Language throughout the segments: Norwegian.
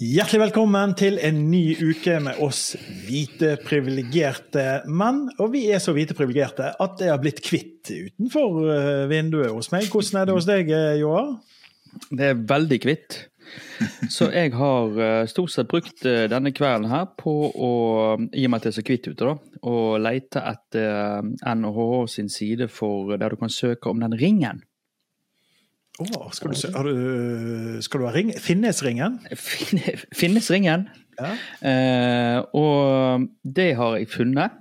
Hjertelig velkommen til en ny uke med oss hvite privilegerte menn. Og vi er så hvite privilegerte at det har blitt kvitt utenfor eh, vinduet hos meg. Hvordan er det hos deg, eh, Joar? Det er veldig kvitt. Så jeg har eh, stort sett brukt denne kvelden her på å, i og med at det er så kvitt ute, da, å lete etter NHH sin side for der du kan søke om den ringen. Oh, skal, du, du, skal, du, ha ring? Finnes-ringen? Finnes-ringen. Ja. Eh, og det har jeg funnet.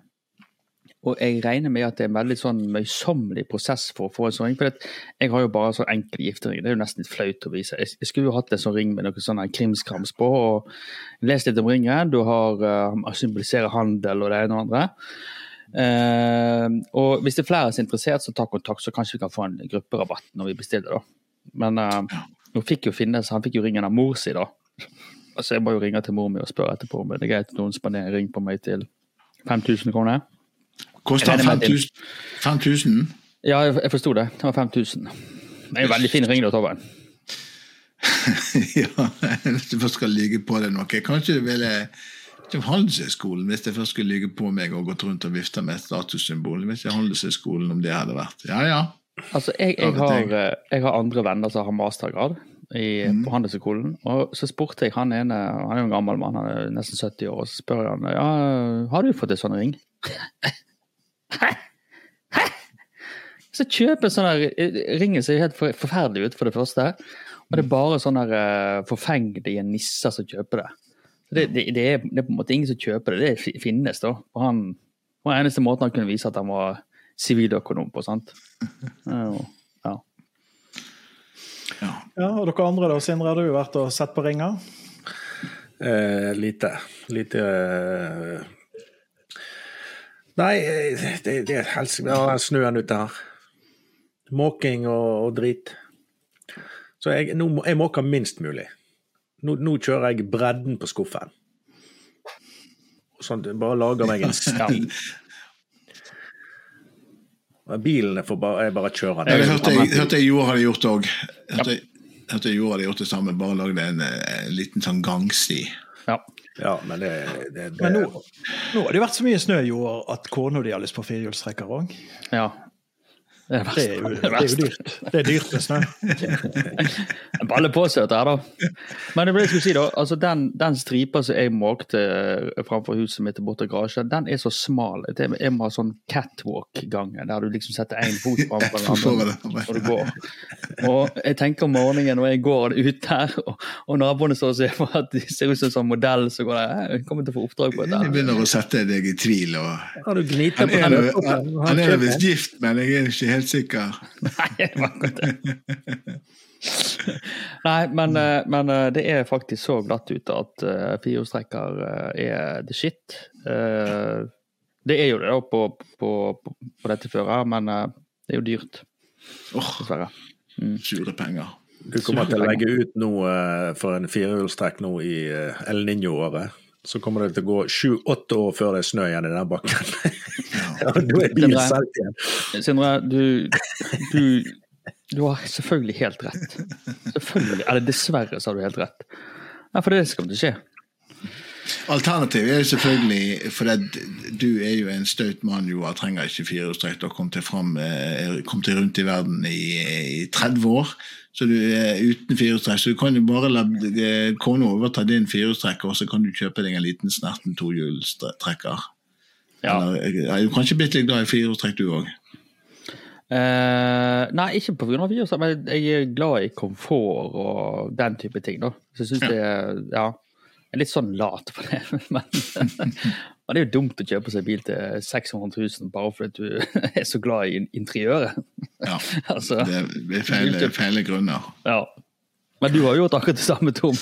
Og jeg regner med at det er en veldig sånn møysommelig prosess for å få en sånn ring. For jeg har jo bare sånn enkel giftering. Det er jo nesten litt flaut å vise. Jeg skulle jo hatt en sånn ring med noe sånn krimskrams på. og Lest litt om ringen. Du har uh, symboliserer handel og det ene og andre. Uh, og hvis det er flere som er interessert, så ta kontakt, så kanskje vi kan få en grupperabatt når vi bestiller. da. Men uh, nå fikk jo Finnes han fikk jo ringen av mor si, da. Altså Jeg må jo ringe til mor mi og spørre etterpå om det er greit noen spanderer ring på meg til 5000 kroner. Koster 5000? 5000? Ja, jeg, jeg forsto det. Det var 5000. Det er en veldig fin ring, da, Tobben. ja, hvis du først skal lyge på det noe. Kanskje du ville til Handelshøyskolen, hvis jeg først skulle lyge på meg og gått rundt og vifte med et statussymbol. Hvis jeg Handelshøyskolen om det hadde vært. Ja, ja. Altså, jeg, jeg, har, eh, jeg, har, andre venner som har mastergrad i, mm. på Handelshøyskolen. Og så spurte jeg han ene, han er jo en gammel mann, han er nesten 70 år, og så spør jeg han ja, har du fått en sånn ring. Hæ? Hæ? Så kjøper sånn der eh, Ringen ser helt forferdelig ut, for det første. Og det er bare sånne uh, forfengelige nisser som kjøper det. Det, det, det, er, det, er, på en måte ingen som kjøper det. Det finnes, da. Og han, var eneste måten han kunne vise at han var siviløkonom på. sant? Ja. ja. ja. Og dere andre da, Sindre, har du vært og sett på ringer? Eh, lite. Lite eh... Nei, det, det er helsike ja, snøen ute her. Måking og, og drit. Så jeg, nå, jeg måker minst mulig. Nå, nå, kjører jeg bredden på skuffen. Sånn, bare lager meg en sti. Bilen får bare, er bare kjørende. Jeg hørte, jeg, hørte jeg Jo hadde gjort det òg. Hørte, hørte Joar hadde gjort det samme, bare lagd en, en, liten sånn gangsti. Ja. ja men det, det, det Men nå, nå, har det vært så mye snø i år at kona di har lyst på firehjulstrekker òg. Ja, det er, det, er jo, det er, jo, dyrt. Det er dyrt med snø. Baller på seg dette her, da. Men det jeg skulle si da, altså den, den stripa som jeg måkte eh, framfor huset mitt borte i garasjen, den er så smal. Jeg må ha sånn catwalk-gange, der du liksom setter én fot framfor den andre når du går. Og jeg tenker om morgenen når jeg går ut der, og, og naboene står og ser på at de ser ut som en sånn modell, så går det Jeg kommer til å få oppdrag på dette. Jeg begynner å sette deg i tvil. Og... Har du gnita på den? Han er visst gift, men jeg er ikke helt helt sikker. Nei, det var godt det. Nei, men, eh, men, eh, det er faktisk så glatt ute at uh, firehjulstrekker er the shit. Uh, det er jo det da på, på, på, dette føret, men uh, det er jo dyrt. Oh, dessverre. Mm. Sure penger. Du kommer til å legge ut noe for en firehjulstrekk nå i El Niño-året så kommer det til å gå sju-åtte år før det er snø igjen i den bakken. ja, da er bilen solgt igjen. Sindre, du, du, du, har selvfølgelig helt rett. Selvfølgelig, Eller dessverre så har du helt rett. Ja, for det skal ikke skje. Alternativet er selvfølgelig For du er jo en staut mann, Joar. Trenger ikke firehjulstrekk. Du har kommet til rundt i verden i, i 30 år. Så du er uten firehjulstrekk. Så du kan jo bare la kona overta din firehjulstrekker, og så kan du kjøpe deg en liten snerten tohjulstrekker. Ja. Er du kanskje blitt litt glad i firehjulstrekk, du òg? Uh, eh, nei, ikke pga. firehjulstrekk, men jeg er glad i komfort og den type ting. da. Så jeg synes ja. det er, ja, jeg er litt sånn lat på det. Men, men det er jo dumt å kjøpe seg bil til 600 000 bare fordi du er så glad i interiøret. Ja, altså, det er feile, feil grunner. Ja. Men du har gjort akkurat det samme, Tom.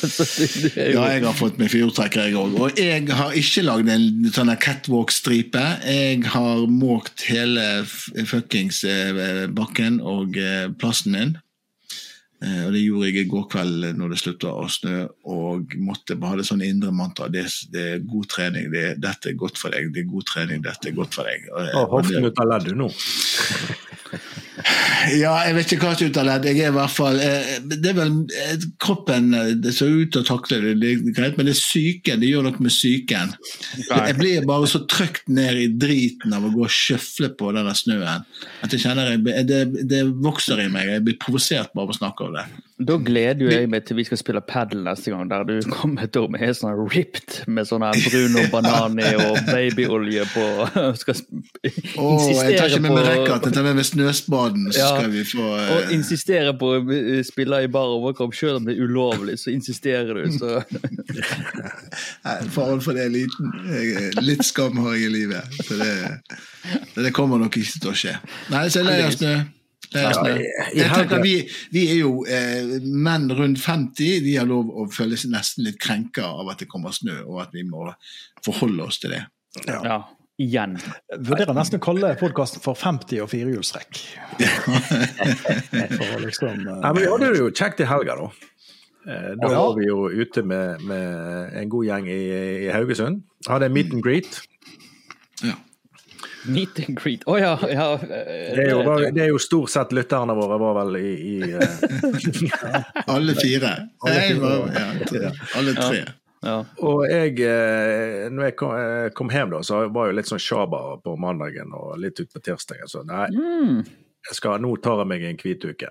Ja, jeg har fått meg fyrtrekker jeg òg. Og jeg har ikke lagd en sånn catwalk-stripe. Jeg har måkt hele fuckings eh, bakken og eh, plassen min. Eh, og Det gjorde jeg i går kveld når det slutta å snø, og måtte bare ha det sånn indre mantra. Det, det er god trening, det, dette er godt for deg. Det er god trening, dette er godt for deg. Og Hoften ut av leddet nå? Ja, jeg vet ikke hva som er ut. Jeg er i hvert fall eh, Det er vel eh, Kroppen eh, det ser ut til å takle det, det greit, men det er psyken. Det gjør noe med psyken. Jeg blir bare så trykt ned i driten av å gå og sjøfle på denne snøen at jeg kjenner jeg, det, det vokser i meg. Jeg blir provosert bare av å snakke om det. Da gleder jo jeg meg til vi skal spille padel neste gang, der du kommer til å sånn ripped med sånn Bruno Banani og babyolje på Skal Åh, jeg tar ikke med meg racket, jeg tar med meg snøspaden, så Ja, skal vi få uh... og insistere på å spille i bar overkropp, selv om det er ulovlig, så insisterer du. Så. Faren for det er liten. Litt skam har jeg i livet. Så det, det kommer nok ikke til å skje. Nei, så er det jeg. Lei av snø. Ja, i Jeg tenker vi, vi er jo eh, menn rundt 50. Vi har lov å føle seg nesten litt krenka av at det kommer snø, og at vi må forholde oss til det. Ja, igjen. Vurderer nesten å kalle podkasten for 50 og firehjulstrekk. Liksom eh, ja, men vi hadde det jo kjekt i helga, da. Eh, Da Ja. var vi jo ute med, med en god gjeng i, i Haugesund. Hadde en meet and greet. Meet and greet. Å ja, ja. eh, Det er, jo, det er jo stort sett lytterne våre var vel i, i eh, Alle fire. Alle fire. var, ja, tre. Alle tre. ja. Og jeg, eh, når jeg kom, kom hjem, da, så var jeg litt sånn sjaba på mandagen og litt utpå tirsdagen. Så nei, Mm. jeg skal, nå tar jeg meg en hvituke.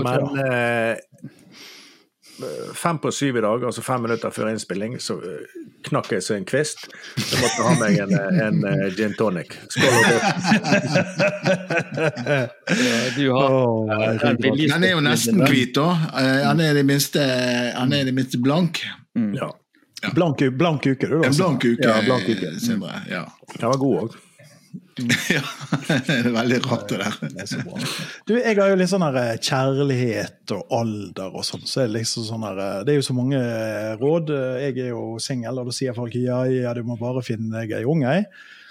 Men eh, fem på syv i dag, altså fem minutter før innspilling, så eh, knakk jeg seg en kvist. Så måtte ha meg en, eh, en, eh, gin tonic. Skål og godt. Du har Åh, den Den er jo nesten hvit, da. Han er i det minste, han er det minste blank. Ja, Blank, blank uke, du. da. En blank uke, Ja, blank uke. Sindre. Ja. den var god òg. ja. Det er veldig rart, det der. Det er så bra. Du, jeg har jo litt sånn eh, kjærlighet og alder og sånn, så er det liksom sånn her eh, Det er jo så mange eh, råd. Jeg er jo singel, og da sier folk ja, ja, du må bare finne deg ei ung ei.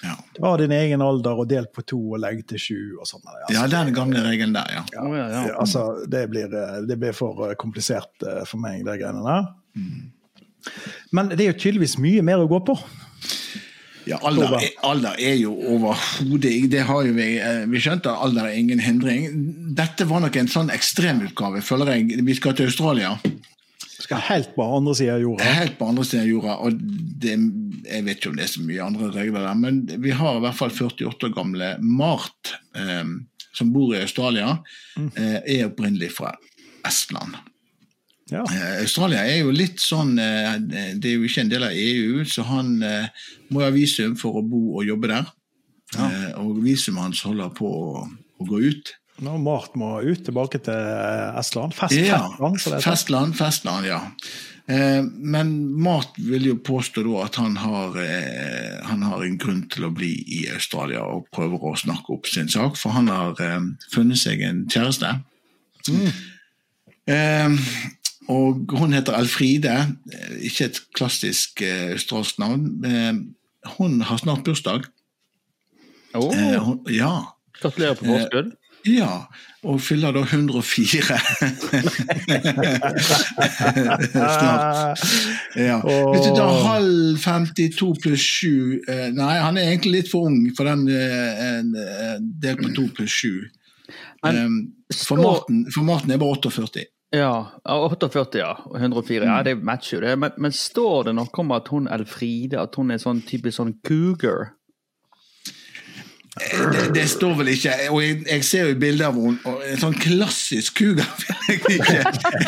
Ja. Ta din egen alder og del på to og legg til sju og sånn. Altså, ja, den gamle regelen der, ja. Å, ja, ja. altså, det blir, det blir for komplisert for meg, de greiene der. Men det er jo tydeligvis mye mer å gå på. Ja, alder, er- alder er jo overhodet Det har jo vi eh, Vi skjønte at alder er ingen hindring. Dette var nok en sånn ekstremutgave, føler jeg. Vi skal til Australia. Skal helt på andre sida av jorda. Helt på andre siden av jorda. Og det, jeg vet ikke om det er så mye andre regler der, men vi har i hvert fall 48 år gamle Mart, eh, som bor i Australia, eh, er opprinnelig fra Estland. Ja. Eh, Australia er jo litt sånn eh, Det er jo ikke en del av EU, så han eh, må ha visum for å bo og jobbe der. Ja. Og visumet hans holder på å, å gå ut. Nå Mart må ut tilbake til Estland. Fest, Ja, Festland. Festland, Festland, ja. Eh, Men Mart vil jo påstå da at han har, eh, han har en grunn til å bli i Australia og prøver å snakke opp sin sak, for han har eh, funnet seg en kjæreste. Eh, og hun heter Elfride, eh, ikke et klassisk eh, australsk navn. Hun har snart bursdag. Oh. Hun, ja. Gratulerer på forskudd. Ja, og fyller da 104 snart. Ja. Hvis du tar halv 52 pluss 7 eh, Nei, han er egentlig litt for ung for den delt på 2 pluss 7. Men Um, for, står- for Marten er bare 48. Ja, ja, 48, ja. Og 104. Ja, det matcher jo det. Men, men står det noe om at hun Elfride at hun er sånn typisk sånn cougar? Det, det står vel ikke Og jeg, jeg ser jo bilder av henne, en sånn klassisk cougar.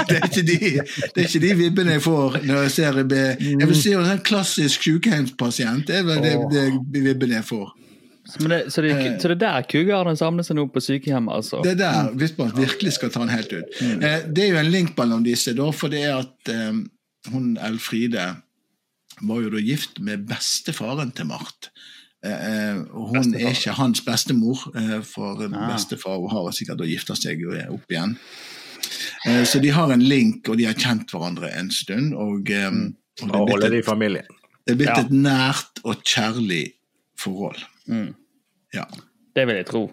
Det er ikke de, det er ikke de vibbene jeg får når jeg ser Jeg vil si en sånn klassisk sykehjemspasient. Det er vel det, det vibbene jeg får. Men det, så, det, så det er der cougarene samler seg nå på sykehjemmet, altså? Det er der, hvis man virkelig skal ta den helt ut. Eh, Det er jo en link mellom disse, da, for det er at eh, hun Elfride var jo da gift med bestefaren til Mart. Eh, eh, og hun er ikke hans bestemor, eh, for bestefar har sikkert gifta seg opp igjen. Eh, så de har en link, og de har kjent hverandre en stund. Og, eh, og det, Og er blitt det i familien. det er blitt Ja. et nært og kjærlig forhold. Mm. Ja. Det vil jeg tro.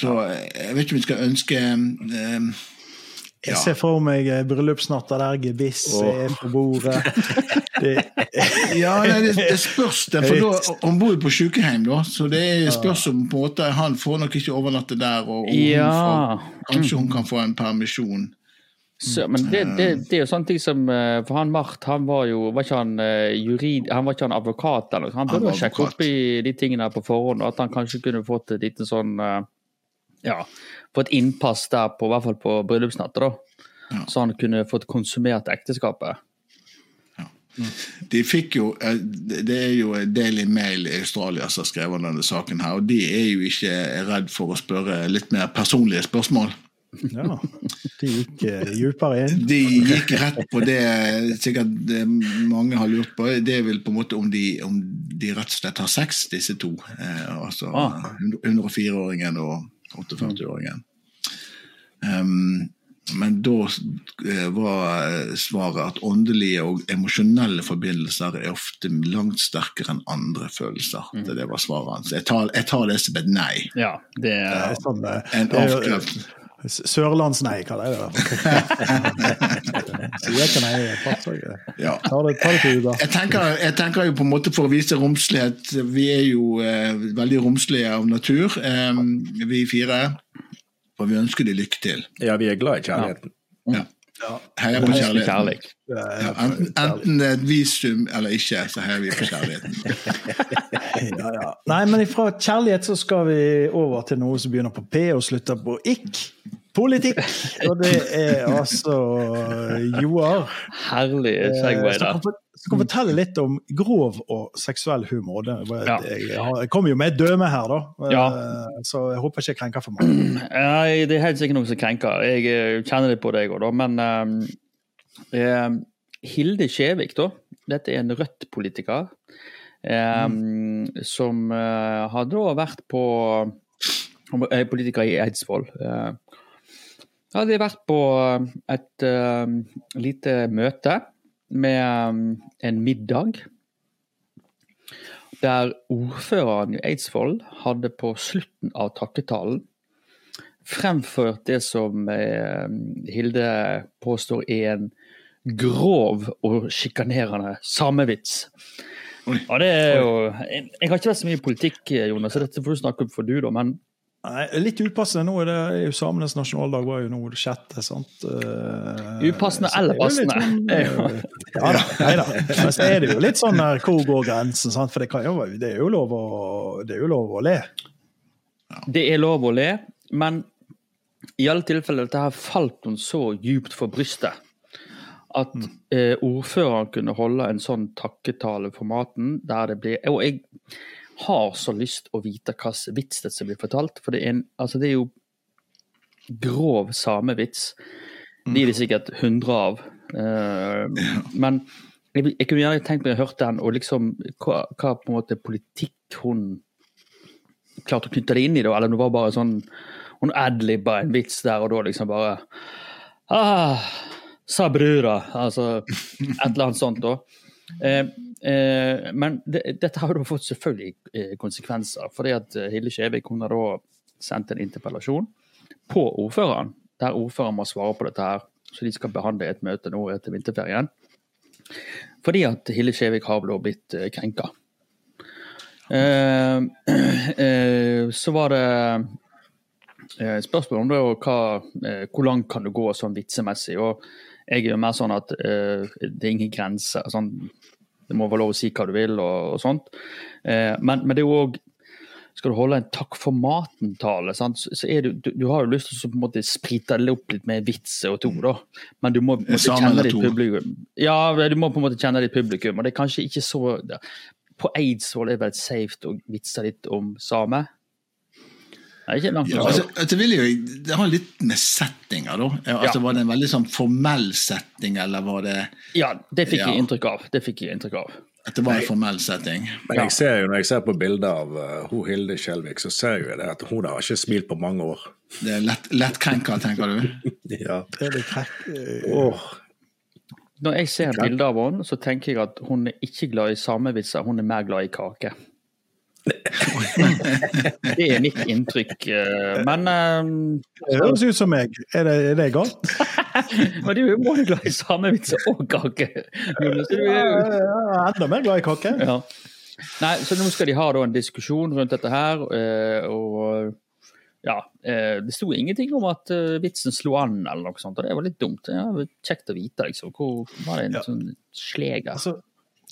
Så eh, jeg vet ikke om vi skal ønske eh, Jeg ser for meg bryllupsnatter bryllupsnatta der gebiss er på bordet. Det, Ja, nei, det, det spørs det, for da, han bor jo på sykehjem, da, så det er spørs om på en måte han får nok ikke overnatte der, og, og hun får, kanskje hun kan få en permisjon. Så, men det, det, det er jo sånne ting som eh, For han Mart, han var jo Var ikke han eh, jurid... Han var ikke han advokat eller noe? Han burde jo sjekke opp i de tingene på forhånd, og at han kanskje kunne fått et lite sånn eh, Ja, fått innpass der på i hvert fall på bryllupsnatta, da. Ja. Så han kunne fått konsumert ekteskapet. De fikk jo, Det er jo Daily Mail i Australia som har skrevet denne saken, her, og de er jo ikke redd for å spørre litt mer personlige spørsmål. Ja, de gikk eh, dypere inn. De gikk rett på det sikkert det mange har lurt på. Det er vel på en måte om de, om de rett og slett har sex, disse to. Eh, altså Ah. 104-åringen og 48-åringen. Um, men da eh, var svaret at åndelige og emosjonelle forbindelser er ofte langt sterkere enn andre følelser. Mm. Det, var svaret hans. Jeg tar, jeg tar det som et nei. Ja, det er sånn, eh, En det er jo- avkreft. Sørlandsnei, kaller jeg det. Nei. Ja. Ta det, ta det til Uda. Jeg tenker, jeg tenker jo på en måte for å vise romslighet Vi er jo eh, veldig romslige av natur, eh, vi fire. Og vi ønsker de lykke til. Ja, vi er glad i kjærligheten. Ja. Heier på kjærligheten. kjærlighet. Ja, enten, enten det er et visum eller ikke, så heier vi på kjærligheten. Ja, ja. Nei, men fra kjærlighet så skal vi over til noe som begynner på P og slutter på ikk. Politikk. Og det er altså Joar. Herlig segway der. som kan fortelle litt om grov og seksuell humor. Det, Ja. jeg, kommer jo med et døme her, da. Eh, Ja. Så jeg håper ikke jeg krenker for mange. Nei, det er helt sikkert noen som krenker. Jeg eh, kjenner litt på deg òg, da. Men eh, eh, Hilde Skjevik, da. Dette er en Rødt-politiker. Eh, Som eh, har da vært på er politiker i Eidsvoll. Eh, hadde vært på et uh, lite møte med um, en middag der ordføreren i Eidsvoll hadde på slutten av takketalen fremført det som uh, Hilde påstår er en grov og sjikanerende samevits. Og det er jo, jeg, jeg har ikke vært så mye i politikk, Jonas, så dette får du snakke om for du, da. Men Nei, litt upassende nå. er Det er jo Samenes nasjonaldag var jo nå det sjette, sant? Eh, Upassende eller er passende? sånn, eh, ja da, nei da. Men så er det jo litt sånn der, hvor går grensen? Sant? For det, kan jo, det, er jo å, det er jo lov å le. det er lov å le. Men i alle tilfeller dette her falt hun så djupt for brystet at eh, ordføreren kunne holde en sånn takketale for maten der det blir Og jeg har så lyst å vite hvilken vits det som blir fortalt, for det er, en, altså det er jo grov samevits. De er det sikkert hundre av. Eh, men jeg, jeg kunne gjerne tenkt meg å høre den, og liksom hva, hva på en måte politikk hun klarte å knytte det inn i, da, eller det var bare sånn hun adlibba en vits der og da, liksom bare ah, Sa brura, altså et eller annet sånt, da. Eh, men det, dette har jo fått selvfølgelig eh, konsekvenser. fordi at eh, Hilde Skjevik hun har da sendt en interpellasjon på ordføreren, der ordføreren må svare på dette her. Så de skal behandle et møte nå etter vinterferien. Fordi at Hilde Skjevik har da blitt eh, krenka. Eh, eh, så var det eh, spørsmål om det, og hva, eh, hvor langt kan du gå sånn vitsemessig. og Jeg er jo mer sånn at eh, det er ingen grenser. Sånn, det må være lov å si hva du vil og, og sånt. Eh, men, men det er jo òg skal du holde en takk for maten-tale, så så du, du, du har jo lyst til å på en måte sprite det opp litt med vitser og to, da. Men du må på en måte kjenne ditt publikum. Ja, du må på en måte kjenne ditt publikum, og det er kanskje ikke så På Eidsvoll er det vel safe å vitse litt om same? Det er ikke langt Ja, altså, det, vil jo, det har litt med settinger, da. Altså, Ja. Var det en veldig sånn formell setting, eller var det Ja, det fikk Ja. jeg inntrykk av. Det fikk jeg inntrykk av. at det var en formell setting? Men jeg ser jo, når jeg ser på bilder av uh, hun Hilde Skjelvik, så ser jeg jo det at hun har ikke smilt på mange år. Det er lett, lettkrenka, tenker du? Ja. Det er litt eh, Når jeg ser bilder av henne, så tenker jeg at hun er ikke glad i samevitser, hun er mer glad i kake. Det er mitt inntrykk. eh, Men um, Det høres ut som meg. Er det, er det galt? Men du er jo både glad i samevitser og kake. Enda mer glad i kake. Ja. Nei, så nå skal de ha da en diskusjon rundt dette her, eh, og ja, det sto ingenting om at vitsen slo an eller noe sånt, og det var litt dumt. Ja, kjekt å vite, liksom. Hvor var det en Ja. sånn sleger? Altså,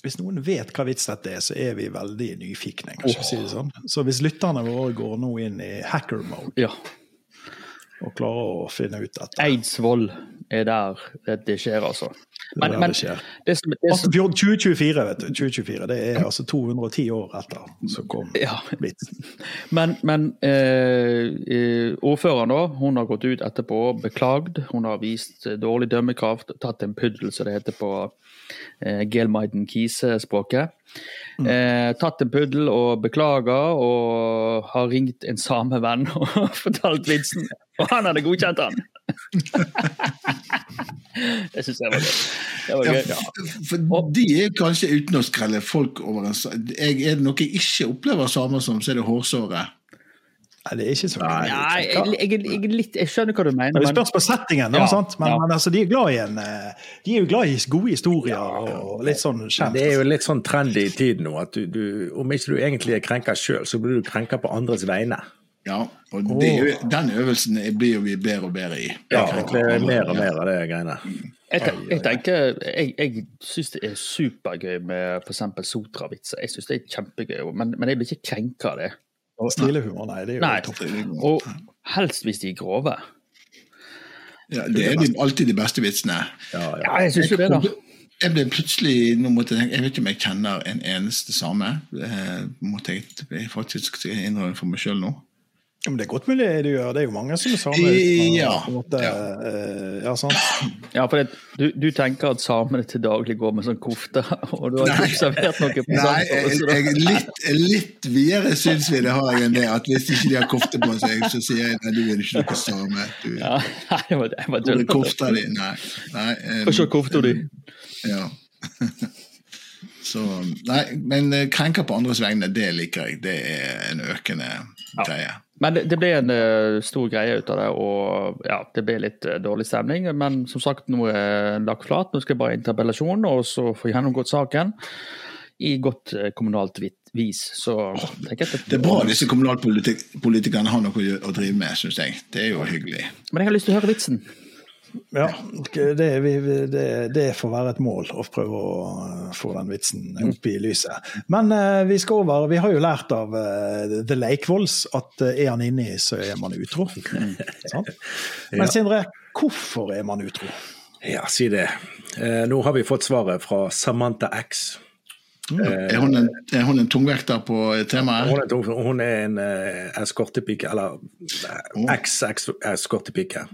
hvis noen vet hva vits dette er, så er vi veldig nyfikne. kanskje si det sånn. Så hvis lytterne våre går nå inn i hacker mode Ja. og klarer å finne ut dette Eidsvoll er der det skjer, altså. Men, men det som, det som 2024, vet du. 2024, Det er altså 210 år etter så kom Ja. vitsen. Men, men eh, eh, ordføreren da, hun har gått ut etterpå og beklagd. Hun har vist eh, dårlig dømmekraft, tatt en puddel, som det heter på eh, Gelmeiden Kise-språket. Eh, tatt en puddel og beklager, og har ringt en samevenn og fortalt vitsen. Og han hadde godkjent den! det syns jeg var gøy. Det var Ja, for, for de er kanskje uten å skrelle folk over en jeg, Er det noe jeg ikke opplever samer som, så er det hårsåret. Nei, det er ikke så Nei, jeg, jeg, jeg, litt, jeg skjønner hva du mener. Men det spørs på settingen, da, Ja, sant? Men, ja. men altså, de er glad i en eh, De er jo glad i gode historier og litt sånn kjent. Det er jo litt sånn trendy i tiden nå at du, du, om ikke du egentlig er krenka sjøl, så blir du krenka på andres vegne. Ja, og det, jo- den øvelsen blir jo vi bedre og bedre i. Ja, det er mer og mer av det greiene. Jeg, jeg tenker, jeg, jeg syns det er supergøy med f.eks. sotravitser. Jeg syns det er kjempegøy, men, men jeg blir ikke krenka av det. Og Stilehumor, nei. Det er jo Nei. topp. Og helst hvis de er grove. Ja, det er de, alltid de beste vitsene. Ja, ja. Ja, jeg syns jo det, da. Jeg ble plutselig, nå måtte jeg, tenke, jeg vet ikke om jeg kjenner en eneste same. Eh, måtte jeg faktisk innrømme for meg sjøl nå. Ja, Men det er godt mulig du gjør. Det er jo mange som er samer. Ja, måte, ja. eh, ja, sant? Ja, for det, du, du tenker at samene til daglig går med sånn kofte, og du har Nei. ikke observert noe på Nei, jeg, jeg, litt, litt videre synsvidde har jeg enn det. At hvis ikke de har kofte på seg, så sier jeg nei, du er ikke noe same. Du, Ja, nei, jeg var, jeg var Hvor er kofta di? Nei. nei um, se kofta di. Ja. Så, nei, men eh, krenker på andres vegne, det liker jeg. Det er en økende greie. Men det, det ble en uh, stor greie ut av det, og ja, det ble litt uh, dårlig stemning. Men som sagt, nå er lagt flat. Nå skal jeg bare i interpellasjon, og så få gjennomgått saken i godt uh, kommunalt vis. Så tenker jeg at Det er bra disse kommunalpolitikerne har noe å å drive med, syns jeg. Det er jo hyggelig. Men jeg har lyst til å høre vitsen. Ja, det, det, det får være et mål å prøve å eh, få den vitsen opp i lyset. Men eh, vi skal over Vi har jo lært av eh, The Lakevolls at eh, er han inni, så er man utro. Sant? Men Sindre, hvorfor er man utro? Ja, si det. Eh, nå har vi fått svaret fra Samantha X. Er hun en, er hun en tungvekter på temaet? Hun er, hun er en uh, eskortepike, eller uh, eks-eskortepike.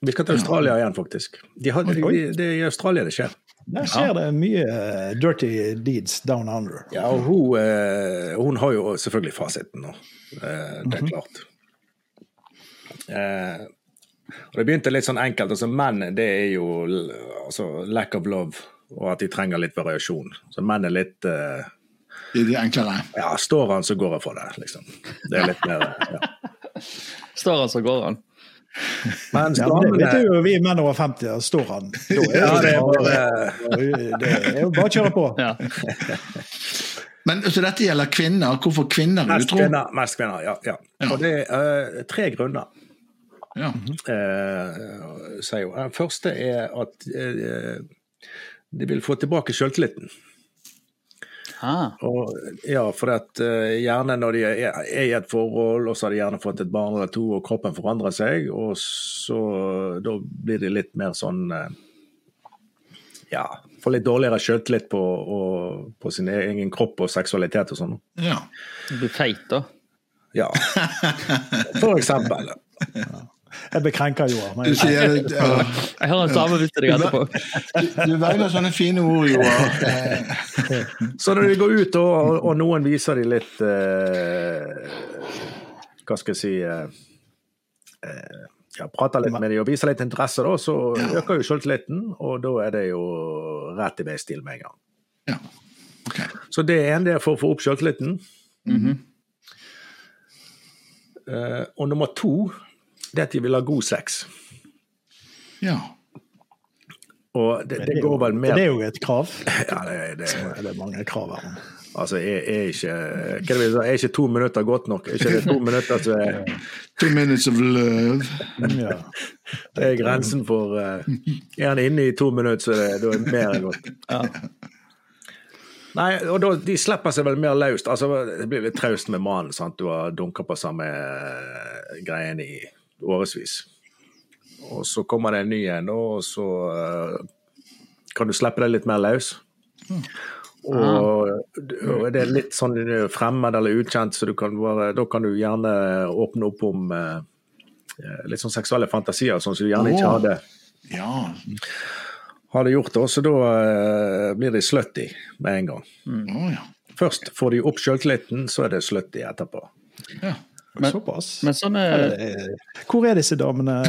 Vi skal til Australia igjen, faktisk. De har, de, de, det er i Australia det skjer. Der skjer det mye eh, dirty deeds down under. Ja, og hun, eh, hun har jo selvfølgelig fasiten nå. Eh, det er klart. Eh, og det begynte litt sånn enkelt. altså Menn det er jo altså, lack of love, og at de trenger litt variasjon. Så menn er litt eh, Det er enklere. Ja, står han, så går jeg for det, liksom. Det er litt mer ja. Står han, så går han. Mens Ja, men det vet jo vi menn over 50, da står han. Da er Ja, det er bare, det er jo bare å kjøre på. Ja. Men så dette gjelder kvinner. Hvorfor kvinner er Mest utro? kvinner, mest kvinner, ja. ja. Og det er uh, tre grunner. Ja. Uh, sier hun. Den første er at uh, de vil få tilbake selvtilliten. Ah, Og, ja, for at uh, gjerne når de er, er i et forhold, og så har de gjerne fått et barn eller to, og kroppen forandrer seg, og så da blir de litt mer sånn uh, Ja, får litt dårligere selvtillit på, og, på sin egen kropp og seksualitet og sånn. ja. du blir feit, da. Ja, for eksempel. Jeg bekrenker Joar. Men- Jeg, ja. Jeg har en same vits til deg etterpå. Du velger sånne fine ord, Joar. Så når de går ut, og, og noen viser de litt eh, Hva skal jeg si eh, eh, ja, Prater litt med dem og viser litt interesse, da, så øker jo selvtilliten. Og da er det jo rett i veistil med en gang. Ja. Okay. Så det er en del for å få opp selvtilliten. Eh, og nummer to det at de vil ha god sex. Ja. Og det, det det går vel mer Det er jo et krav. ja, det, det, Det er mange krav her. Altså, er, er, ikke, hva er, er ikke to minutter godt nok? Er ikke det to minutter som er, Two minutes of love. Ja. det er grensen for uh, Er han inne i to minutter, så er det, er det mer enn godt. Nei, og da, de slipper seg vel mer løst. Altså, det blir litt traust med mannen. sant? Du har dunka på samme eh, greien i årevis. Og så kommer det en ny en, og så eh, kan du slippe deg litt mer løs. Og, og det er litt sånn fremmed eller ukjent, så du kan bare, da kan du gjerne åpne opp om eh, litt sånn seksuelle fantasier, sånn som du gjerne ikke hadde, Ja. hadde gjort. det, Så da eh, blir de slutty med en gang. Ja. Først får de opp sjøltilliten, så er det slutty etterpå. ja. Men- Såpass. Men sånne Hvor er disse damene?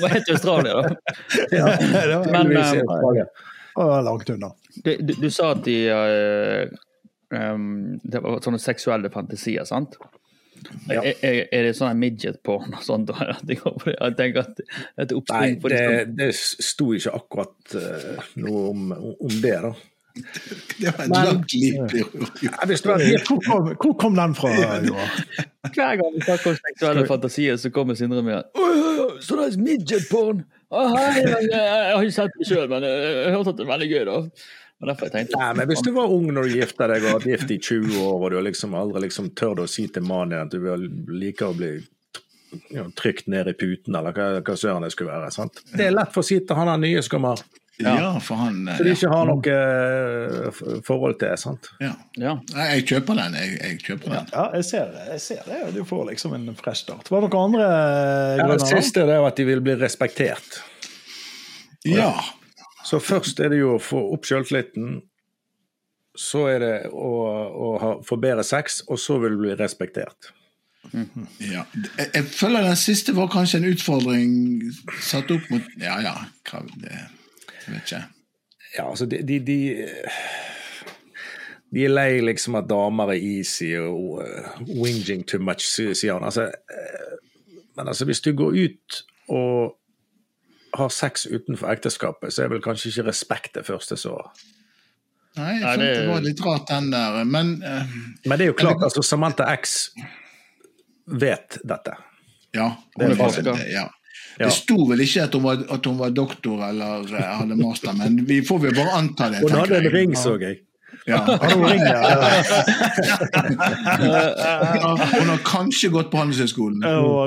Hva heter Australia, da? Ja, det var, Men men, i eh, langt unna. du, du, du sa at de uh, um, Det var sånne seksuelle fantasier, sant? Ja. Er, er er det sånn midget-porn og sånt? Jeg tenker at et Nei, oppspring det, det sto ikke akkurat uh, noe om, om det, da. Det var et langt liv. Hvor hvor kom den fra, Joar? Hver gang vi snakker om seksuelle fantasier, så kommer Sindre med Sånn «Åh, Så det er midget-porn! Åh, hei, jeg, har ikke sett det sjøl, men jeg, jeg hørte at det er veldig gøy, da. Jeg Nei, men Hvis du var ung når du gifta deg og vært gift i 20 år, og du liksom aldri liksom tør å si til mannen din at du liker å bli trykt ned i puten, eller hva, hva søren det skulle være. sant? Det er lett for å si til han der nye som kommer, Ja, for han eh, så de ja. ikke har noe eh, forhold til. sant? ja. Ja. Nei, Jeg kjøper den. Jeg, jeg kjøper den. Ja, jeg ser, jeg ser det. Du får liksom en fresh start. Var det noen andre Ja, det siste er jo at de vil bli respektert. Ja. Så først er det jo å få opp sjøltilliten. Så er det å, å ha, få bedre sex, og så vil du bli respektert. ja. Jeg, jeg føler den siste var kanskje en utfordring satt opp mot Ja ja, hva det Jeg vet ikke. Ja, altså, de, de, de De er lei liksom at damer er easy og uh, whinging too much, sier han. Altså, uh, men altså, hvis du går ut og har sex utenfor ekteskapet, så er vel kanskje ikke respekt det første så Nei, jeg Nei, det- det var litt rart, den der. Men uh, Men det er jo klart, altså, Samantha X vet dette. ja. Hun er er forsker. ja. Ja. Det sto vel ikke at hun var, at hun var doktor eller eh, hadde master, men vi får vel bare anta det. Hun hadde en jeg. ring, så jeg. Ja. Har du ring, ja? Hun har kanskje gått på Handelshøyskolen.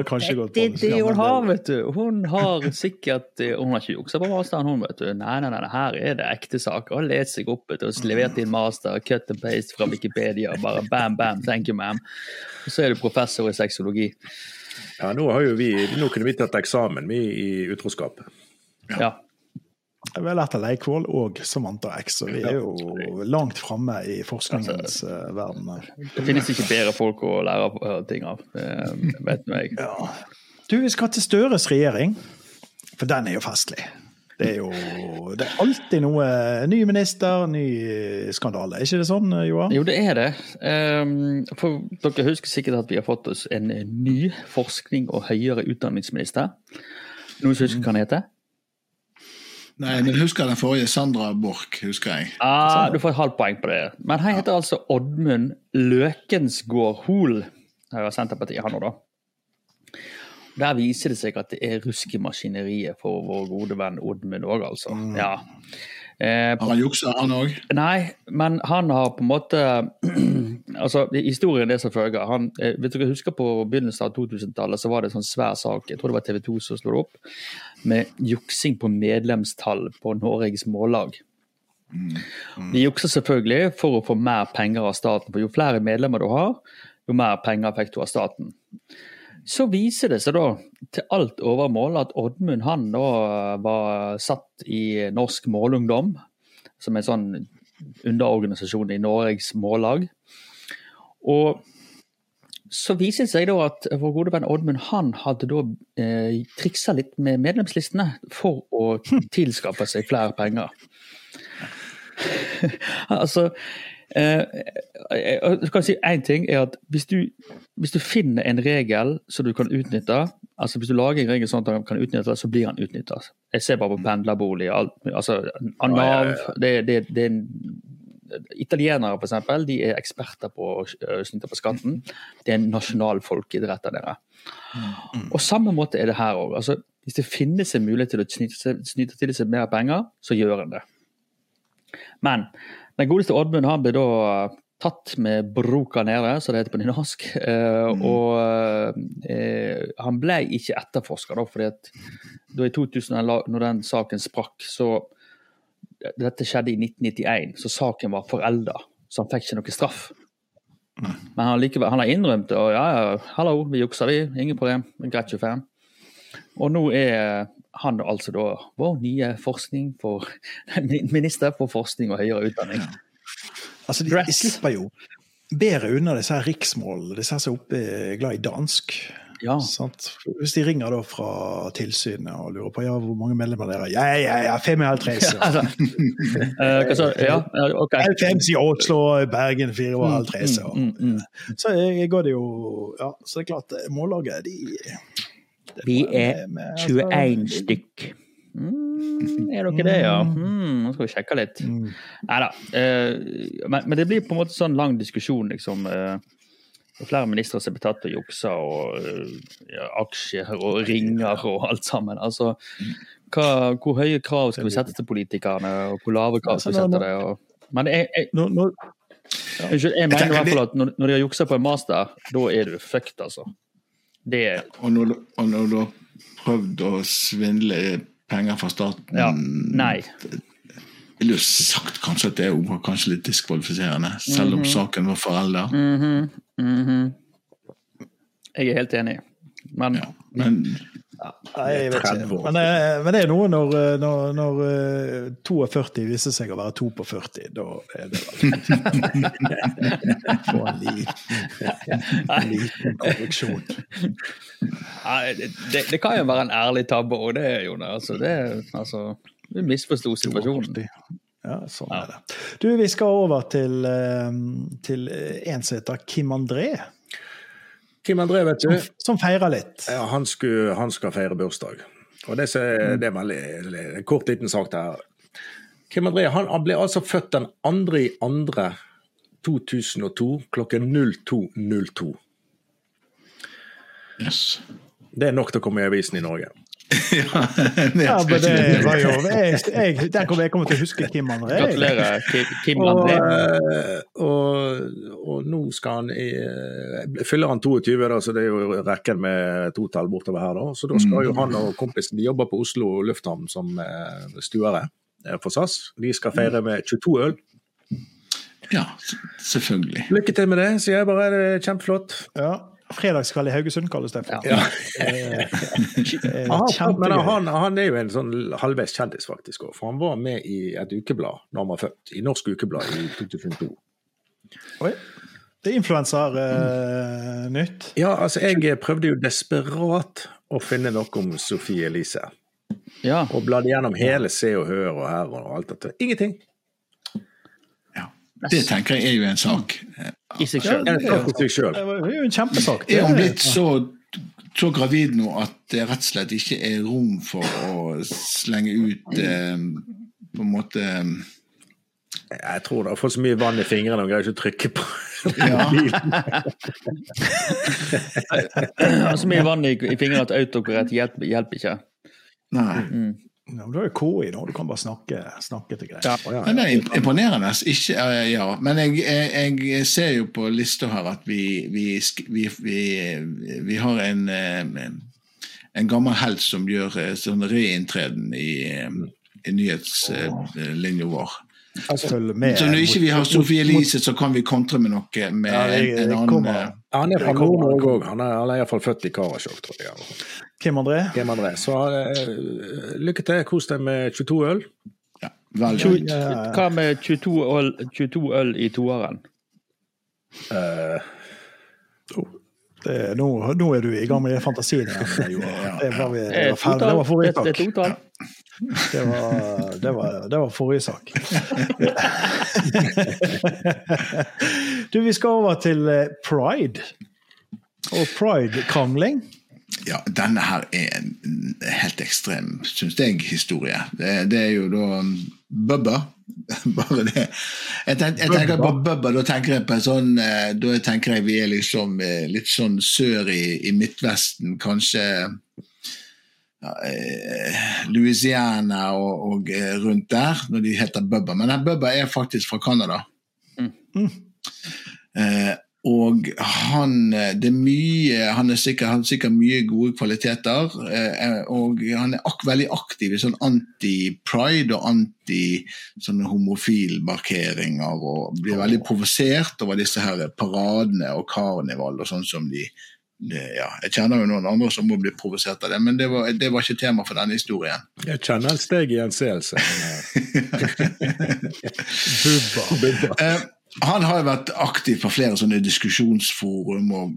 Kanskje gått Det på det hun har, vet du. Hun har sikkert eh, Hun har ikke juksa på masteren, hun, vet du. Nei, nei, nei, her er det ekte saker. Har lest seg opp vet du, og levert inn master, cut and paste fra Wikipedia. Bare bam, bam, thank you, ma'am. Og så er du professor i sexologi. Ja, nå, har jo vi, nå kunne vi tatt eksamen, vi i utroskap. Ja. Vi har lært av Leikvoll og Samantha X, og vi er jo langt framme i forskningens altså, verden. her. Det finnes ikke bedre folk å lære eh, ting av, eh, vet nå jeg. Ja. Du, vi skal til Støres regjering, for den er jo festlig. Det er jo det er alltid noe Ny minister, ny skandale. Er ikke det sånn, Joar? Jo, det er det. Ehm, For dere husker sikkert at vi har fått oss en ny forskning- og høyere utdanningsminister. Noen som husker hva han heter? Nei, men husker den forrige? Sandra Borch, husker jeg. Ah, du får et halvt poeng på det. Men han heter altså Oddmund Løkensgård Hoel. Er Senterpartiet, han òg, da. Der viser det seg at det er rusk i maskineriet for vår gode venn Oddmund òg, altså. Ja. Eh, Har han juksa, han òg? Nei, men han har på en måte altså Historien er som følger. Han, eh, vet dere husker På begynnelsen av 2000-tallet så var det en sånn svær sak, jeg tror det var TV 2 som slo det opp, med juksing på medlemstall på Norges Mållag. De jukser selvfølgelig for å få mer penger av staten, for jo flere medlemmer du har, jo mer penger fikk du av staten. Så viser det seg da til alt overmål at Oddmund han da var satt i Norsk Målungdom, som er en sånn underorganisasjon i Norges Mållag. Og så viser det seg da at vår gode venn Oddmund han hadde da eh, triksa litt med medlemslistene for å tilskaffe seg flere penger. altså, Eh, jeg jeg kan si én ting er at hvis du, hvis du finner en regel som du kan utnytte, altså hvis du lager en regel sånn at den kan utnyttes, så blir den utnyttet. Jeg ser bare på pendlerbolig, alt, altså av Nav det, det, det er en Italienere for eksempel, de er eksperter på å snyte på skatten. Det er en nasjonal folkeidrett av dere. Og samme måte er det her òg. Altså, hvis det finnes en mulighet til å snyte til seg mer penger, så gjør en det. Men den godeste Oddmund han ble da tatt med broka nede, som det heter på nynorsk. Mm. Og eh, han ble ikke etterforska, da, fordi at da i 2000, når den saken sprakk, så Dette skjedde i 1991, så saken var forelda, så han fikk ikke noe straff. Men han, likevel, han har innrømt det, og ja, ja, hallo, vi juksa, vi. Ingen problem. Greit 25. Og nå er han altså da vår nye forskning for, minister for forskning og høyere utdanning. Altså, de, de slipper jo bedre unna disse her riksmålene, disse som er er glad i dansk. Ja. Hvis de ringer da fra tilsynet og lurer på ja, hvor mange medlemmer dere har Ja, ja, ja, 55. Altså, eh, hva sa? Ja, ja, OK. 50 i Oslo, Bergen 54. og- Mm, mm. Så går det jo Ja, så det er klart, mållaget, de Vi er med- 21 stykk. Mm, er dere det, ja? Mm, nå skal vi sjekke litt. Mm. Nei da. Eh, men, men det blir på en måte sånn lang diskusjon, liksom. Eh, er flere ministre som blir tatt Å juksa, og eh, ja, aksjer og ringer og alt sammen. Altså, hva, hvor høye krav skal vi sette til politikerne, og hvor lave krav skal vi sette det? Og, men jeg, jeg, Nå, nå, unnskyld, jeg mener i hvert fall at når, når de har juksa på en master, da er du fucked, altså. Det Og når, du- og når du har prøvd å svindle penger fra staten Ja. Nei. vil jo sagt kanskje at det var kanskje litt diskvalifiserende, selv om saken var forelda. mm -hmm. Jeg er helt enig. Men Ja. Men Nei, jeg vet ikke. Men, eh, men det er noe når, eh, når, når eh, 42 viser seg å være 2 på 40. Da er det vel Få en liten, liten korreksjon. Nei, det, det, kan jo være en ærlig tabbe, og det jo det. Altså, det altså, du misforsto situasjonen. Ja, sånn er det. Du, vi skal over til, eh, til en som heter Kim André, Kim André, vet du. som, feirer litt. Ja, han, skulle, han skal feire bursdag. Og det, er, det er veldig en kort liten sak der. Kim André han, han ble altså født den andre i andre 2002 klokken 02.02. yes. Det er nok til å komme i avisen i Norge. ja, Ja, men det var jo jeg, jeg, Der kommer jeg kommer til å huske Kim André. Gratulerer, Kim, André. Og, Eh, og, og nå skal han i, eh, Fyller han 22, da, så det er jo rekken med totall bortover her. da, Så da skal jo han og kompisen de jobber på Oslo lufthavn som eh, stuere for SAS. De skal feire med 22 øl. Ja, selvfølgelig. Lykke til med det, sier jeg bare. Det er kjempeflott. Ja. Fredagskveld i Haugesund kalles det for. Ja. Eh, eh, Han, men han, han er jo en sånn halvveis kjendis, faktisk. også, For han var med i et ukeblad da han var født. I Norsk Ukeblad i 2002. Oi. Det er influensernytt. Ja, altså jeg prøvde jo desperat å finne noe om Sofie Elise. Ja. Og bladde gjennom hele Se og Hør og Her og alt dette. Ingenting. Ja. Det tenker jeg er jo en sak. I seg sjøl. Ja, sak selv. det var jo en kjempesak. Er hun blitt så, så gravid nå at det rett og slett ikke er rom for å slenge ut eh, på en måte eh, Jeg tror det har fått så mye vann i fingrene og greier ikke å trykke på Ja. Så mye vann i, i fingrene at autokorrekt hjelper, hjelper ikke. Nei. Ja, du har jo KI nå, du kan bare snakke, snakke til greier. Ja. Men det er imponerende. Ikke, ja. Men jeg, jeg, jeg ser jo på lista her at vi, vi, vi, vi, vi har en, eh, en gammel helt som gjør eh, sånn reinntreden i, eh, i nyhetslinja vår. Følg med. Så når ikke vi har Sofie Elise, så kan vi kontre med noe med Ja, det- en, en annen kommer. Han er fra Nord-Norge òg. Han er iallfall født i Karasjok, tror jeg. Kim André? Kim André. Så uh, lykke til. Kos deg med 22 øl. ja, veldig. Hva med 22 øl, 22 øl i toeren? Eh, Det, nå, nå er du i gang med fantasien igjen. Det var, vi, det var ferdig. Det var forrige Det- det. Det var, det var, det var forrige sak. du, vi skal over til pride. Og pride-krangling. Ja, denne her er en helt ekstrem, syns jeg, historie. Det, det, er jo da Bubba. Bare det. Jeg, tenk, jeg tenker på Bubba, da tenker jeg på sånn eh, Da tenker jeg vi er liksom eh, litt sånn sør i, i Midtvesten, kanskje ja, Louisiana og, og, rundt der, når de heter Bubba. Men Bubba er faktisk fra Canada. Mm. Eh, og han det er mye, han er sikkert, han har sikkert mye gode kvaliteter. Eh, og han er ak veldig aktiv i sånn anti-pride og anti sånne homofilmarkeringer. Og blir veldig provosert over disse her paradene og karneval og sånn som de det, ja, jeg kjenner jo noen andre som må bli provosert av det, men det var, det var ikke tema for denne historien. Jeg kjenner et steg i gjenseelse. Bubba. Bubba. Eh, han har jo vært aktiv på flere sånne diskusjonsforum, og,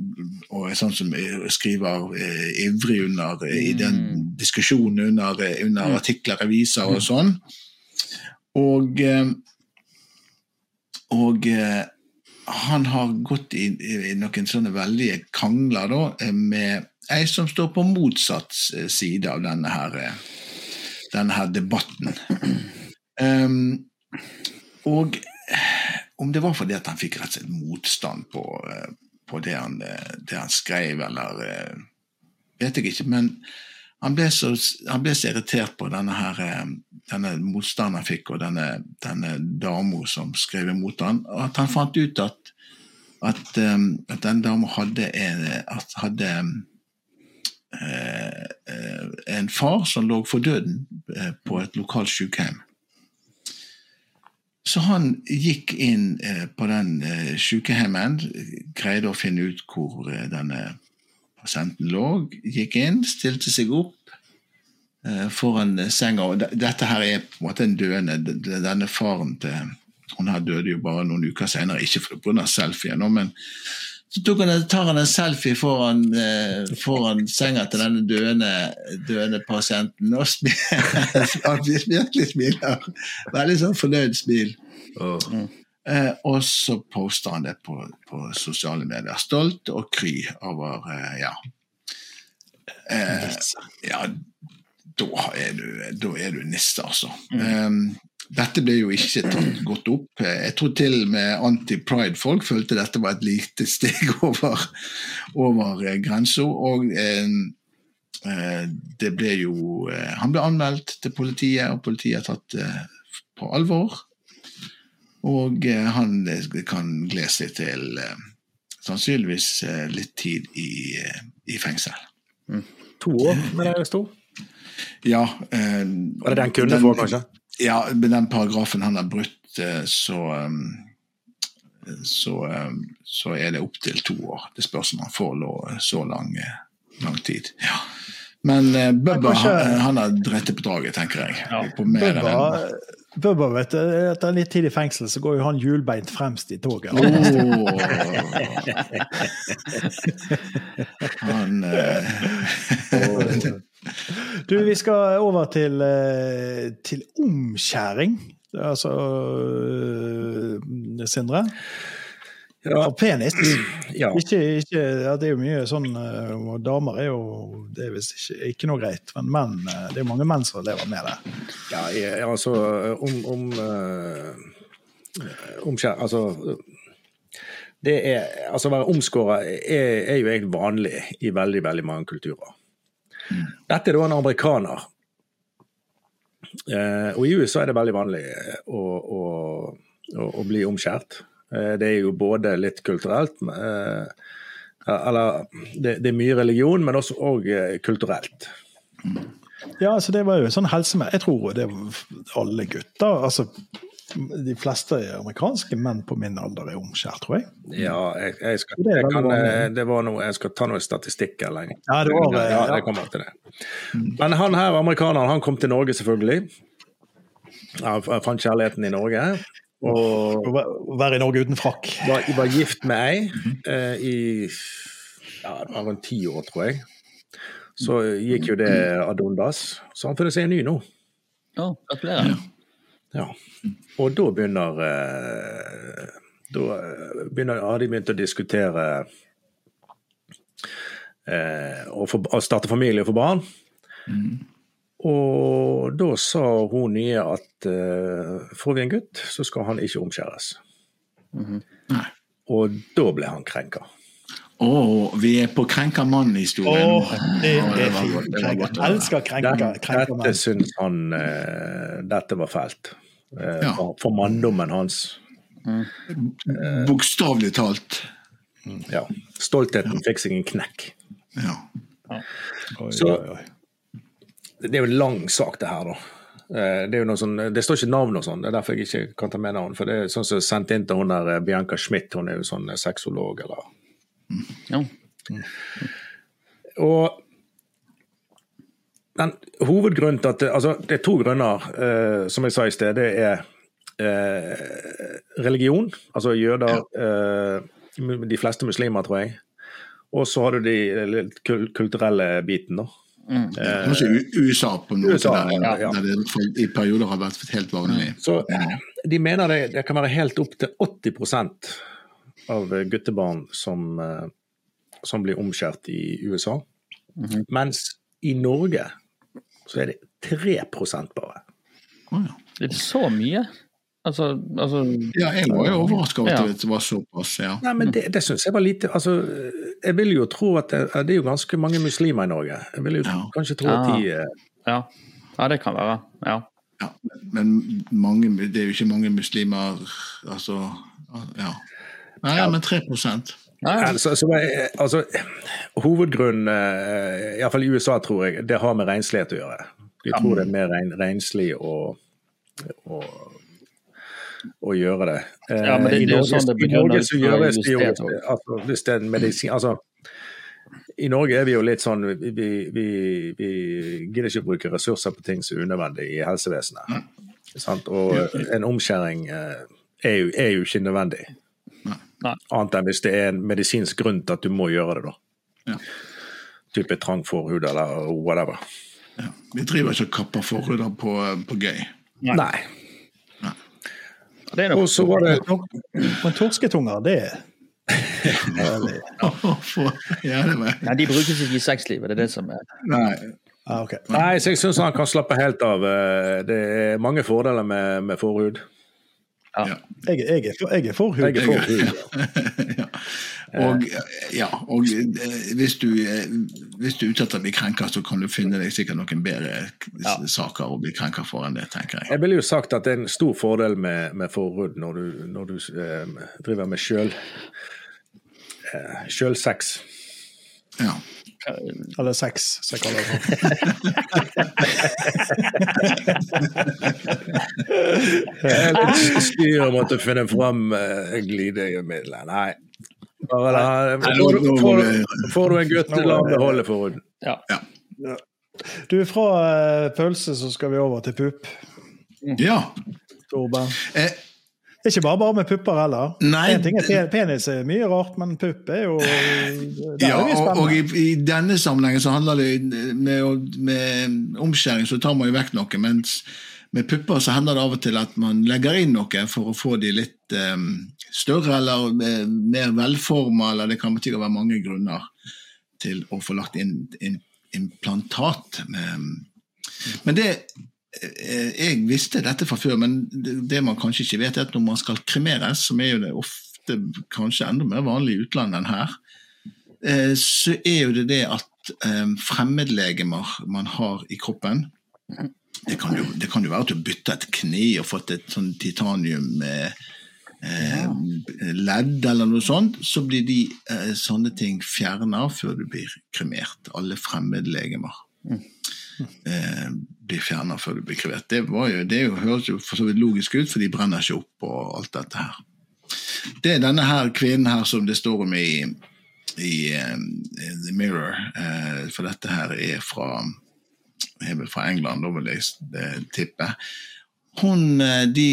og sånn som skriver eh, ivrig under mm. i den mm. diskusjonen under, eh, under mm. artikler, aviser og mm. sånn. Og, eh, og eh, han har gått i, i, noen sånne veldige krangler da, eh, med ei som står på motsatt side av denne her, denne her debatten. Um, og om det var fordi at han fikk rett og slett motstand på, eh, på det, han, eh, det, han, skrev, eller eh, vet jeg ikke. Men han ble så, han ble så irritert på denne, her, denne motstanden han fikk, og denne, denne dama som skrev imot han, at han fant ut at, at, at denne dama hadde, hadde en far som lå for døden på et lokalt sykehjem. Så han gikk inn eh, på den eh, sykehjemmen, greide å finne ut hvor eh, denne pasienten lå. Gikk inn, stilte seg opp foran senga. Dette her er på en måte en døende Denne faren til Hun her døde jo bare noen uker senere, ikke pga. selfien, men så han, tar han en selfie foran, eh, foran senga til denne døende, døende pasienten og virkelig smiler. Veldig sånn fornøyd smil. Oh. Eh, og så poster han det på, på, sosiale medier. Stolt og kry over eh, ja. Eh, ja, da er du, da er du nisse, altså. Mm. Dette ble jo ikke tatt godt opp. Jeg tror til og med anti-pride-folk følte dette var et lite steg over, over eh, grensa. Og eh, eh, det ble jo eh, Han ble anmeldt til politiet, og politiet har tatt det eh, på alvor. Og eh, han kan glede seg til sannsynligvis litt tid i, i fengsel. Mm. To år, men det sto? Ja. Eh, Var det den kunne få, kanskje? Ja, med den paragrafen han har brutt, eh, så um, så, um, så er det opptil to år. Det spørs om han får så lang, lang tid. Ja. Men Bubba han, han, har dritt på draget, tenker jeg. Ja. Bubba, Bubba, vet du, Etter litt tid i fengsel så går jo han hjulbeint fremst i toget. Oh. han uh... Du, vi skal over til, eh, til omskjæring. Altså uh, Sindre? Ja. Av penis. Ja. Ikke, ikke, ja, det er jo mye sånn og Damer er jo Det er visst ikke, ikke, noe greit, men menn uh, Det er mange menn som lever med det. Ja, jeg, altså om, om om Altså det er, altså Å være omskåra er, er, jo egentlig vanlig i veldig veldig mange kulturer. Dette er da en amerikaner. Eh, og i USA er det veldig vanlig å, å, å, å bli omskjært. Eh, det er jo både litt kulturelt eh, Eller det, det, er mye religion, men også og, kulturelt. Ja, altså det var jo sånn helse med Jeg tror det var alle gutter. altså de fleste amerikanske menn på min alder er omskjært, tror jeg. Ja, jeg, jeg, skal, jeg, kan, eh, det var noe, jeg skal ta noe statistikk lenge. Ja, det var, ja, jeg kommer til det. Men han her, amerikaneren, han kom til Norge, selvfølgelig. Han fant kjærligheten i Norge. Og være i Norge uten frakk. Var, var gift med ei eh, i ja, det var rundt ti år, tror jeg. Så gikk jo det ad undas. Så han funnet seg en ny nå. Ja, gratulerer. Ja. Og da begynner eh, Da eh, begynner, har de begynt å diskutere eh, å, få, å starte familie og få barn. Og da sa hun nye at uh, får vi en gutt, så skal han ikke omskjæres. Nei. Og da ble han krenka. Å, vi er på krenka mann-historien. Oh, det Ja, er fint. Jeg. Elsker krenka, krenka mann. dette syns han uh, Dette var fælt. Uh, Ja. for, manndommen hans. Bokstavelig talt. Ja. Stoltheten fikk seg en knekk. Ja. Oi, Så- oi, oi. Det er jo en lang sak, det her, da. Eh, Det, er jo noe sånn, det står ikke navn og sånn, det er derfor jeg ikke kan ta med navn. For det er sånn som sendt inn til hun der eh, Bianca Schmidt, hun er jo sånn eh, sexolog, eller Ja. Og den hovedgrunnen til at det, Altså, det er to grunner, eh, som jeg sa i sted. Det er eh, religion, altså jøder eh, De fleste muslimer, tror jeg. Og så har du de kulturelle biten, da. Kanskje USA på noe USA, der, ja, ja. der det i perioder har vært helt vanlig. Så de mener det, det kan være helt opp til 80% av guttebarn som, eh, som blir omskjært i USA. Mens i Norge så er det 3 bare. Oh, ja. Det er så mye. Altså, altså Ja, jeg var jo overraska over Ja. at det var såpass. Ja. Nei, men det, det syns jeg var lite altså, Jeg vil jo tro at det, det er jo ganske mange muslimer i Norge. Jeg vil jo Ja. kanskje tro at de eh, ja. ja, det kan være. Ja. Ja, men mange, det er jo ikke mange muslimer Altså, ja. Nei, ja, men 3% Ja, Altså, altså, hovedgrunnen, eh, iallfall i USA, tror jeg, det har med renslighet å gjøre. De tror det er mer rein, renslig å, å, å gjøre det. Eh, Ja, men det- I er jo Norge- sånn det I Norge så gjøres det jo altså, Hvis det er en medisin altså, I Norge er vi jo litt sånn Vi, vi, vi, gidder ikke bruke ressurser på ting som er unødvendig i helsevesenet. Sant? Og en omskjæring eh, er jo, er jo ikke nødvendig. Nei. Annet enn hvis det er en medisinsk grunn til at du må gjøre det, da. Ja. Type trang forhud eller whatever. Ja. Vi driver ikke og kapper forhuder på, på gøy. Nei. Det er nok Og så var det Men torsketunger, det er ja, Nei, de brukes ikke i sexlivet, det er det som er Nei. ah, okay. Nei, så jeg syns han kan slappe helt av. Eh, Det er mange fordeler med, med forhud. Ja. Jeg, jeg, er for, jeg er for hud. Jeg er for hud. ja. Og, ja, og eh, hvis du, eh, hvis du er ute etter å bli krenka, så kan du finne deg sikkert noen bedre Ja. saker å bli krenka for enn det, tenker jeg. Jeg ville jo sagt at det er en stor fordel med, med forhud når du, når du eh, driver med sjøl eh, sjølsex. Ja. Eller sex, som jeg kaller det. for. Jeg er litt styr å måtte finne fram uh, glidemidler. Nei. Bare får, får, får du en gutt, la ham beholde forhuden. Ja. Ja. Du, fra eh, pølse så skal vi over til pupp, ja. Torben. Eh, Det er ikke bare bare med pupper heller. Nei, en ting er Penis er mye rart, men pupp er jo ja, og, og i, i denne sammenhengen så handler det med, med omskjæring så tar man jo vekk noe, mens med pupper så hender det av og til at man legger inn noe for å få de litt um, større eller eh, mer velforma, eller det kan sikkert være mange grunner til å få lagt inn, inn implantat. Med, men det Jeg visste dette fra før, men det, man kanskje ikke vet, er at når man skal kremeres, som er jo det ofte kanskje enda mer vanlig i utlandet enn her, eh, så er jo det det at eh, fremmedlegemer man har i kroppen det kan, jo, det kan jo være at du bytter et kne og fått et sånn titanium eh, eh, ledd eller noe sånt, så blir de eh, sånne ting fjerna før du blir kremert. Alle fremmedlegemer eh, blir fjerna før du blir krevet. Det, var jo, det jo, høres jo for så vidt logisk ut, for de brenner ikke opp og alt dette her. Det er denne her kvinnen her som det står om i, i eh, The Mirror, eh, for dette her er fra er fra England, da vil jeg eh, tippe. Hun, eh, de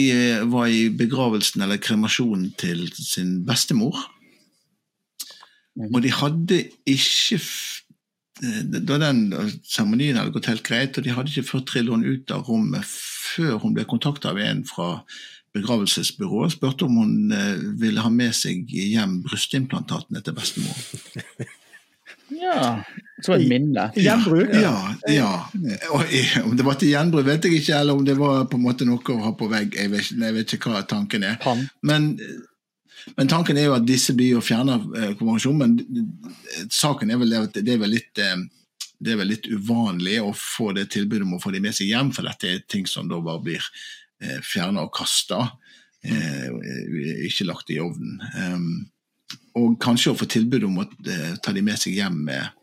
var i begravelsen eller kremasjonen til sin bestemor. Og de hadde ikke da den seremonien hadde gått helt greit, og de hadde ikke ført Trillon ut av rommet før hun ble kontakta av en fra begravelsesbyrået, spurte om hun eh, ville ha med seg hjem brystimplantatene til bestemor. Ja, som et minne. Gjenbruk. Ja, ja. Og, om det var til gjenbruk, vet jeg ikke, eller om det var på en måte noe å ha på vegg. Jeg vet, jeg vet ikke hva tanken er. Men, men tanken er jo at disse blir jo fjerna av konvensjonen, men saken er vel at det er vel litt eh, det er vel litt uvanlig å få det tilbudet om å få de med seg hjem, for dette er ting som da bare blir eh, fjerna og kasta, eh, ikke lagt i ovnen. Um, og kanskje å få tilbud om å eh, ta de med seg hjem med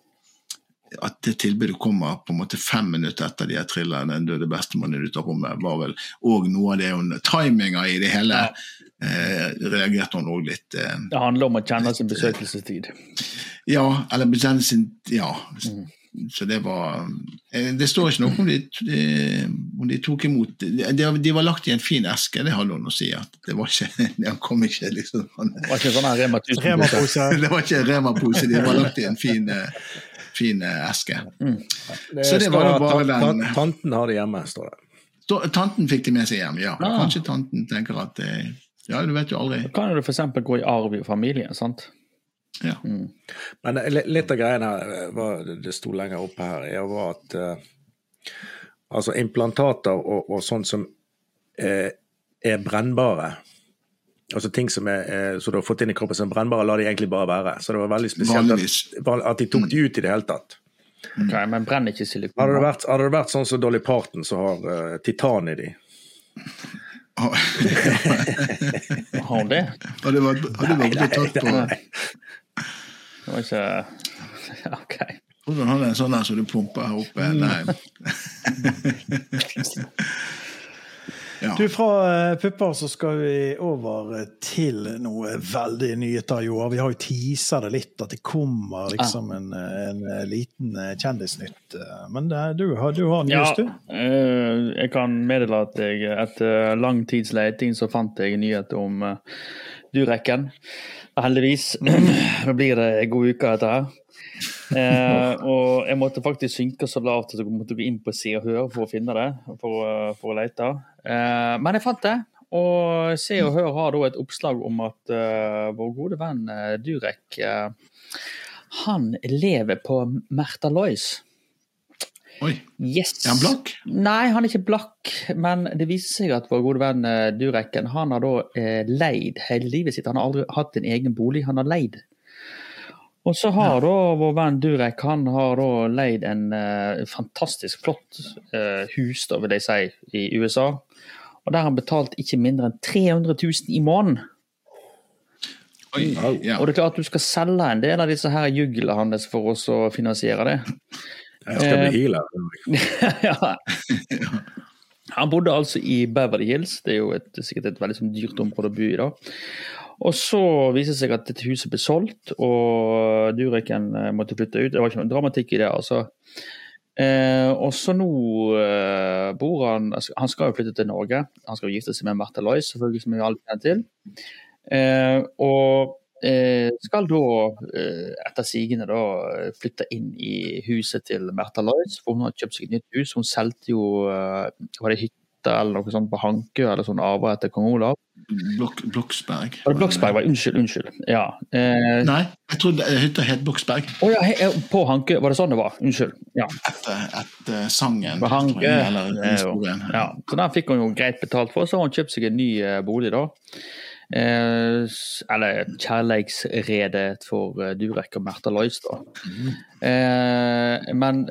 at det tilbudet kommer på en måte fem minutter etter de har trilla den døde bestemannen ut av rommet, var vel òg noe av det hun Timinga i det hele eh, reagerte hun òg litt eh, Det handler om å kjenne sin besøkelsestid. Ja, eller bekjenne sin Ja. Så det var eh, Det står ikke noe om de, de, om de tok imot de, de var lagt i en fin eske, det hadde hun å si. at Det var ikke, Han kom ikke liksom Det var ikke sånn Rema 1000-pose. Det var ikke Rema-pose, de var lagt i en fin, eh, fin eh, eske. Så det var bare den- Tanten har det hjemme, står det. Tanten fikk de med seg hjem, ja. Ah. Kanskje tanten tenker at eh, Ja, du vet jo aldri. Da kan jo det f.eks. gå i arv i familien. sant? Ja. Men eh, litt av greien her, var, det sto lenger oppe her, er var at uh, altså implantater og, og sånt som uh, er brennbare Altså ting som er, eh, så du har fått inn i kroppen som er brennbare, la de egentlig bare være. Så det var veldig spesielt at, at de tok de ut i det hele tatt. Ok, Men brenner ikke silikon? Hadde det vært, hadde det vært sånn som Dolly Parton, som har uh, titan i de Har hun det? Har du vært, har du vært nei, på Nei. Det var ikke OK. Hvordan har du en sånn der som du pumper her oppe? Mm. Nei. Ja. Du, Fra eh, pupper så skal vi over eh, til noe veldig nyheter, Joar. Vi har jo teasa det litt, at det kommer liksom en, eh, en liten kjendisnytt. Men du har, du har Ja, du? eh, jeg kan meddele at jeg etter lang tids leiting så fant jeg nyhet om Durekken. Heldigvis. Nå blir det en god uke, dette her. Eh, og jeg måtte faktisk synke så lavt at jeg måtte gå inn på Se og Hør for å finne det, for, for å lete. Eh, men jeg fant det. Og Se og Hør har da et oppslag om at eh, vår gode venn eh, Durek eh, han lever på Märtha Lois. Oi, Yes. er han blakk? Nei, han er ikke blakk, men det viser seg at vår gode venn Durekken han har da leid hele livet sitt. Han har aldri hatt en egen bolig, han har leid. Og så har da vår venn Durek han har da leid en uh, fantastisk flott uh, hus, da vil jeg si, i USA. Og der har han betalt ikke mindre enn 300 000 i måneden. Oi, ja. Og det er klart at du skal selge en del av disse her juglene hans for oss å finansiere det. Jeg skal bli healer. ja. Han bodde altså i Beverly Hills, det er jo et, sikkert et veldig sånn dyrt område å bo i da. Og så viser det seg at dette huset ble solgt, og Dureken eh, måtte flytte ut. Det var ikke noe dramatikk i det, altså. Eh, og så nå eh, bor han altså, Han skal jo flytte til Norge. Han skal jo gifte seg med Märtha Lois, selvfølgelig, som vi alle kjenner til. Eh, og eh, skal da, eh, etter sigende, da flytte inn i huset til Märtha Lois. For hun har kjøpt seg et nytt hus. Hun solgte jo var det hytte eller noe sånt på Hankø, eller sånn arver etter kong Olav. Blok, Bloksberg. Bloksberg? Var, unnskyld, unnskyld. Ja. Eh, Nei, jeg trodde hytta het Bloksberg. å ja, he, eh, på Hankø, var det sånn det var? Unnskyld. Ja. Etter, etter sangen. På Hankø. Eller eh, historien. ja. Så den fikk hun jo greit betalt for. Så har hun kjøpt seg en ny eh, bolig, da. Eh, eller kjærleiksredet for Durek og Märtha Lois, da. Eh, men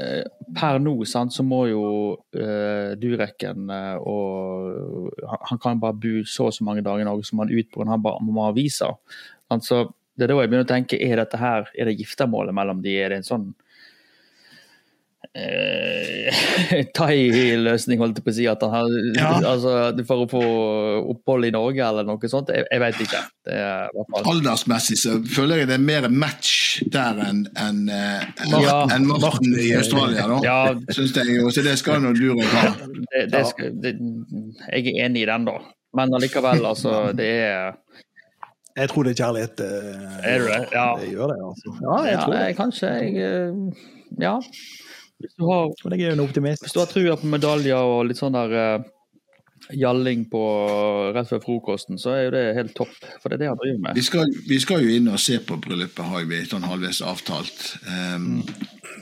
per nå sant, så må jo uh, Durekken uh, og han, kan bare bo så og så mange dager i Norge som han ut han bare må ha visa. Altså, det er da jeg begynner å tenke, er dette her, er det giftermålet mellom de, er det en sånn eh, thai-løsning, holdt jeg på å si. At han har, Ja. altså, for å få opphold i Norge eller noe sånt. Jeg, jeg vet ikke. Det er hvert fall Aldersmessig så føler jeg det er mer match der enn en, en, Ja. en Martin i Australia, da. Ja. Synes jeg jo, Så det skal nå Durek ha. det, det skal, det, Jeg er enig i den, da. Men allikevel, altså. Det er Jeg tror det er kjærlighet. eh, Er du det? Ja. Det gjør det, altså. Ja, jeg ja, tror det. Jeg, Kanskje jeg eh, ja. Hvis du har, Og jeg er jo en optimist. hvis du har trua på medaljer og litt sånn der uh, gjalling på rett før frokosten, så er jo det helt topp. For det er det han driver med. Vi skal, vi skal jo inn og se på bryllupet, har vi sånn halvveis avtalt. Um,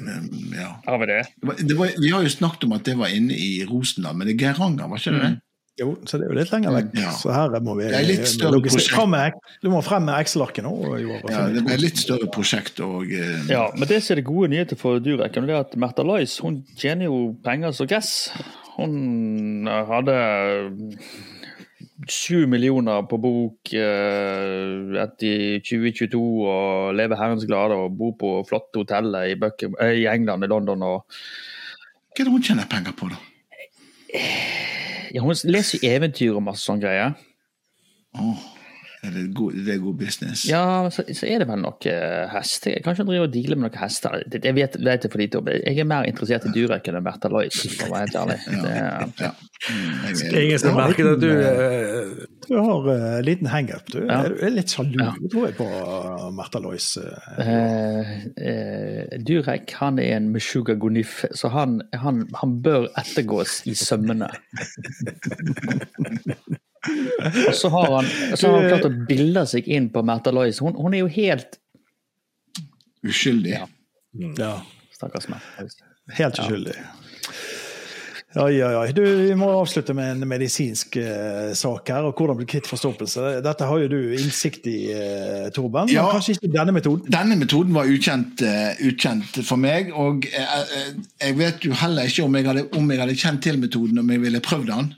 um, ja. Har vi det? Det var, det var, vi har jo snakket om at det var inne i Rosendal, men det er Geiranger, var ikke det det? Jo, så det er jo litt lenger vekk. Ja. Så her må vi Det er litt større prosjekt. Du må frem med Excel-arket nå. Ja, det blir litt større prosjekt og eh, Ja, men det som er det gode nyheter for Durek, er at Märtha Lois hun tjener jo penger som gress. Hun hadde sju millioner på bok eh, etter 2022 og lever herrens glade og bor på flotte hoteller i, Buckingham- eh, i England, i London og Hva er det hun tjener penger på, da? Ja, Hun leser eventyr og masse sånne greier. Åh, er det, god, det er god business? Ja, så, så er det vel noe hest. Kanskje ikke driver og deale med noen hester. Det, det vet, vet jeg for lite om. Jeg er mer interessert i Durek enn Bertha Lois, for å være helt ærlig. Det, er- Ja. Jeg Det er ingen som merker at du eh, Du har en liten hangup. Du Ja. er, er litt sjalu, Ja. tror jeg, på uh, Märtha Lois. eh. Eh, eh, Durek han er en meshuga gonif, så han, han, han bør ettergås i sømmene. Og så har han, så har han klart å bilde seg inn på Märtha Lois. Hun, hun er jo helt Uskyldig. Ja. Ja, Stakkars Märtha helt uskyldig. Oi, oi, oi. Du, vi må avslutte med en medisinsk uh, sak her, og hvordan bli kvitt forstoppelse. Dette har jo du innsikt i, uh, Torben, men Ja. kanskje ikke denne metoden? Denne metoden var ukjent, uh, ukjent for meg, og jeg vet jo heller ikke om jeg, hadde, om jeg hadde kjent til metoden om jeg ville prøvd den.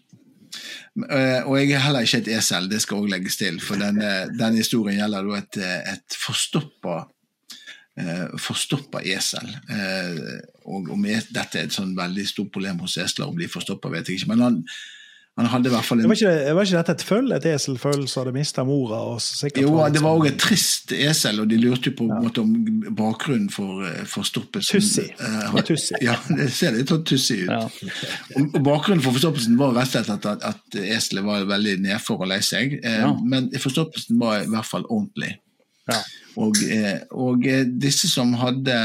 Eh, og jeg er heller ikke et esel, det skal også legges til, for denne, denne historien gjelder et, et forstoppa eh, forstoppa esel. Eh, og om dette er et sånn veldig stort problem hos esler, om de forstopper, vet jeg ikke. Men han, han hadde i hvert fall Det en var, ikke, var ikke dette et føll? Et eselføll som hadde mista mora? Og Jo, det var òg et trist esel, og de lurte jo på en måte om bakgrunnen for for stoppelsen. Tussi. Uh, tussi. Ja, det ser litt sånn tussi ut. Ja. Og og bakgrunnen for forstoppelsen var rett og slett at, at eselet var veldig nedfor og lei seg. Eh, Ja. Men forstoppelsen var i hvert fall ordentlig. Ja. Og, eh, og eh, disse som hadde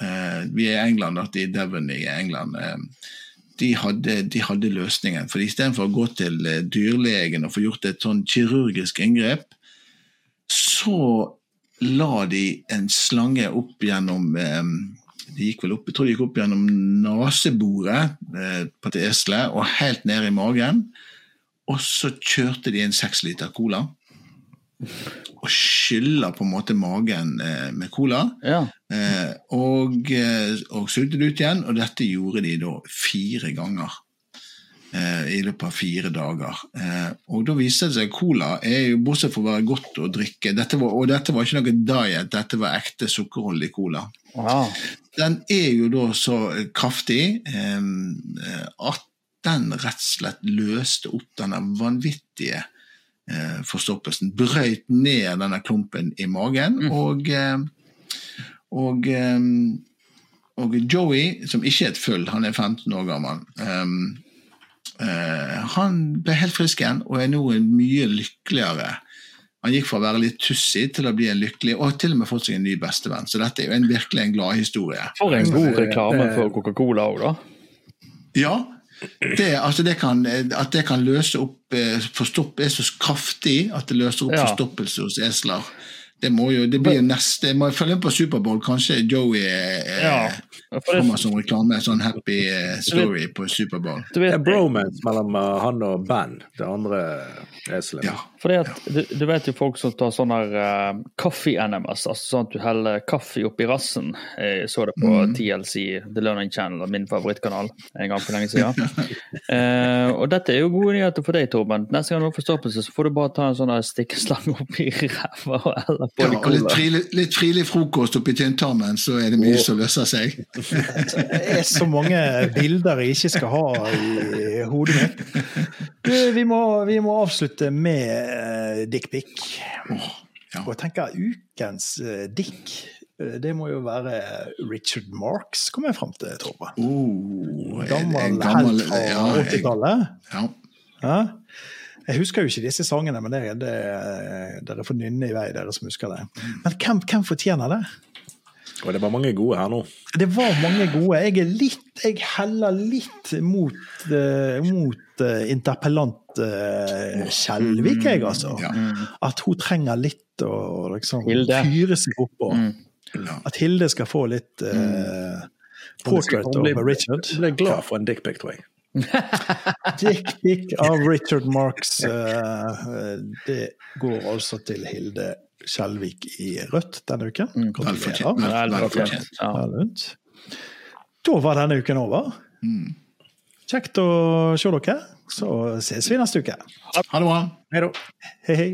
eh, Vi er i England, at i Devon i England. Eh, de hadde, de hadde løsningen. For Istedenfor å gå til eh, dyrlegen og få gjort et sånn kirurgisk inngrep, så la de en slange opp gjennom eh, de gikk vel opp, Jeg tror de gikk opp gjennom neseboret eh, på til esle og helt ned i magen. Og så kjørte de en seks liter cola. Og skyller på en måte magen eh, med cola. Ja. Eh, og, eh, og sugde det ut igjen, og dette gjorde de da fire ganger. Eh, I løpet av fire dager. Eh, og da viste det seg cola er jo bortsett fra å være godt å drikke dette var, Og dette var ikke noe diet, dette var ekte sukkerholdig cola. Wow. Den er jo da så kraftig at den rett og slett løste opp denne vanvittige eh, forstoppelsen. Brøyt ned denne klumpen i magen. Og, eh, og, eh, og Joey, som ikke er et føll, han er 15 år gammel, eh, eh, han ble helt frisk igjen og er nå en mye lykkeligere. Han gikk fra å være litt tussig til å bli en lykkelig, og til og med fått seg en ny bestevenn. Så dette er jo en, virkelig en gladhistorie. For en god reklame for Coca-Cola òg, da. Ja, det, altså det kan, at det kan løse opp eh, Forstopp er så kraftig at det løser opp Ja. forstoppelse hos esler. Det må jo, det blir jo neste Jeg må følge med på Superbowl. Kanskje Joey eh, Ja, det- kommer som reklame. Sånn happy story story på Superbowl. Det er bromance mellom uh, han og Ben, det andre eselet. Ja. Fordi at, du, du vet jo folk som tar sånne uh, coffee NMS, altså sånn at du heller kaffe oppi rassen. Jeg så det på TLC, The Learning Channel, min favorittkanal, en gang for lenge siden. uh, og dette er jo gode nyheter for deg, Torben. Neste gang du har forstoppelse, så får du bare ta en sånn her stikkeslange oppi ræva eller Ja, og litt frilig, litt frilig frokost oppi tynntarmen, så er det mye som løser seg. Det er så mange bilder jeg ikke skal ha i hodet mitt. Vi, må, vi må avslutte med uh, dickpic. ja. Og jeg tenker ukens uh, dick, eh, det må jo være Richard Marks, kommer jeg fram til, Torben. Oh, Gammel gammel- helt fra ja, 80-tallet. ja. Ja. Jeg husker jo ikke disse sangene, men det, det, dere får nynne i vei, dere som husker det. Men hvem, hvem fortjener det? Og det var mange gode her nå. Det var mange gode. Jeg er litt Jeg heller litt mot, uh, mot uh, interpellant uh, Skjelvik, jeg, altså. Ja. At hun trenger litt å liksom Hilde. fyre seg opp på. Mm. Ja. At Hilde skal få litt uh, portrait over Richard. Hun blir Ble glad for en dickpic, tror jeg. Dickpic av Richard Marks. eh, det går altså til Hilde Skjelvik i rødt denne uken. Mm. Gratulerer. Da var denne uken over. Mm. Kjekt å se dere. Så ses vi neste uke. Ha det bra. Hei, hei.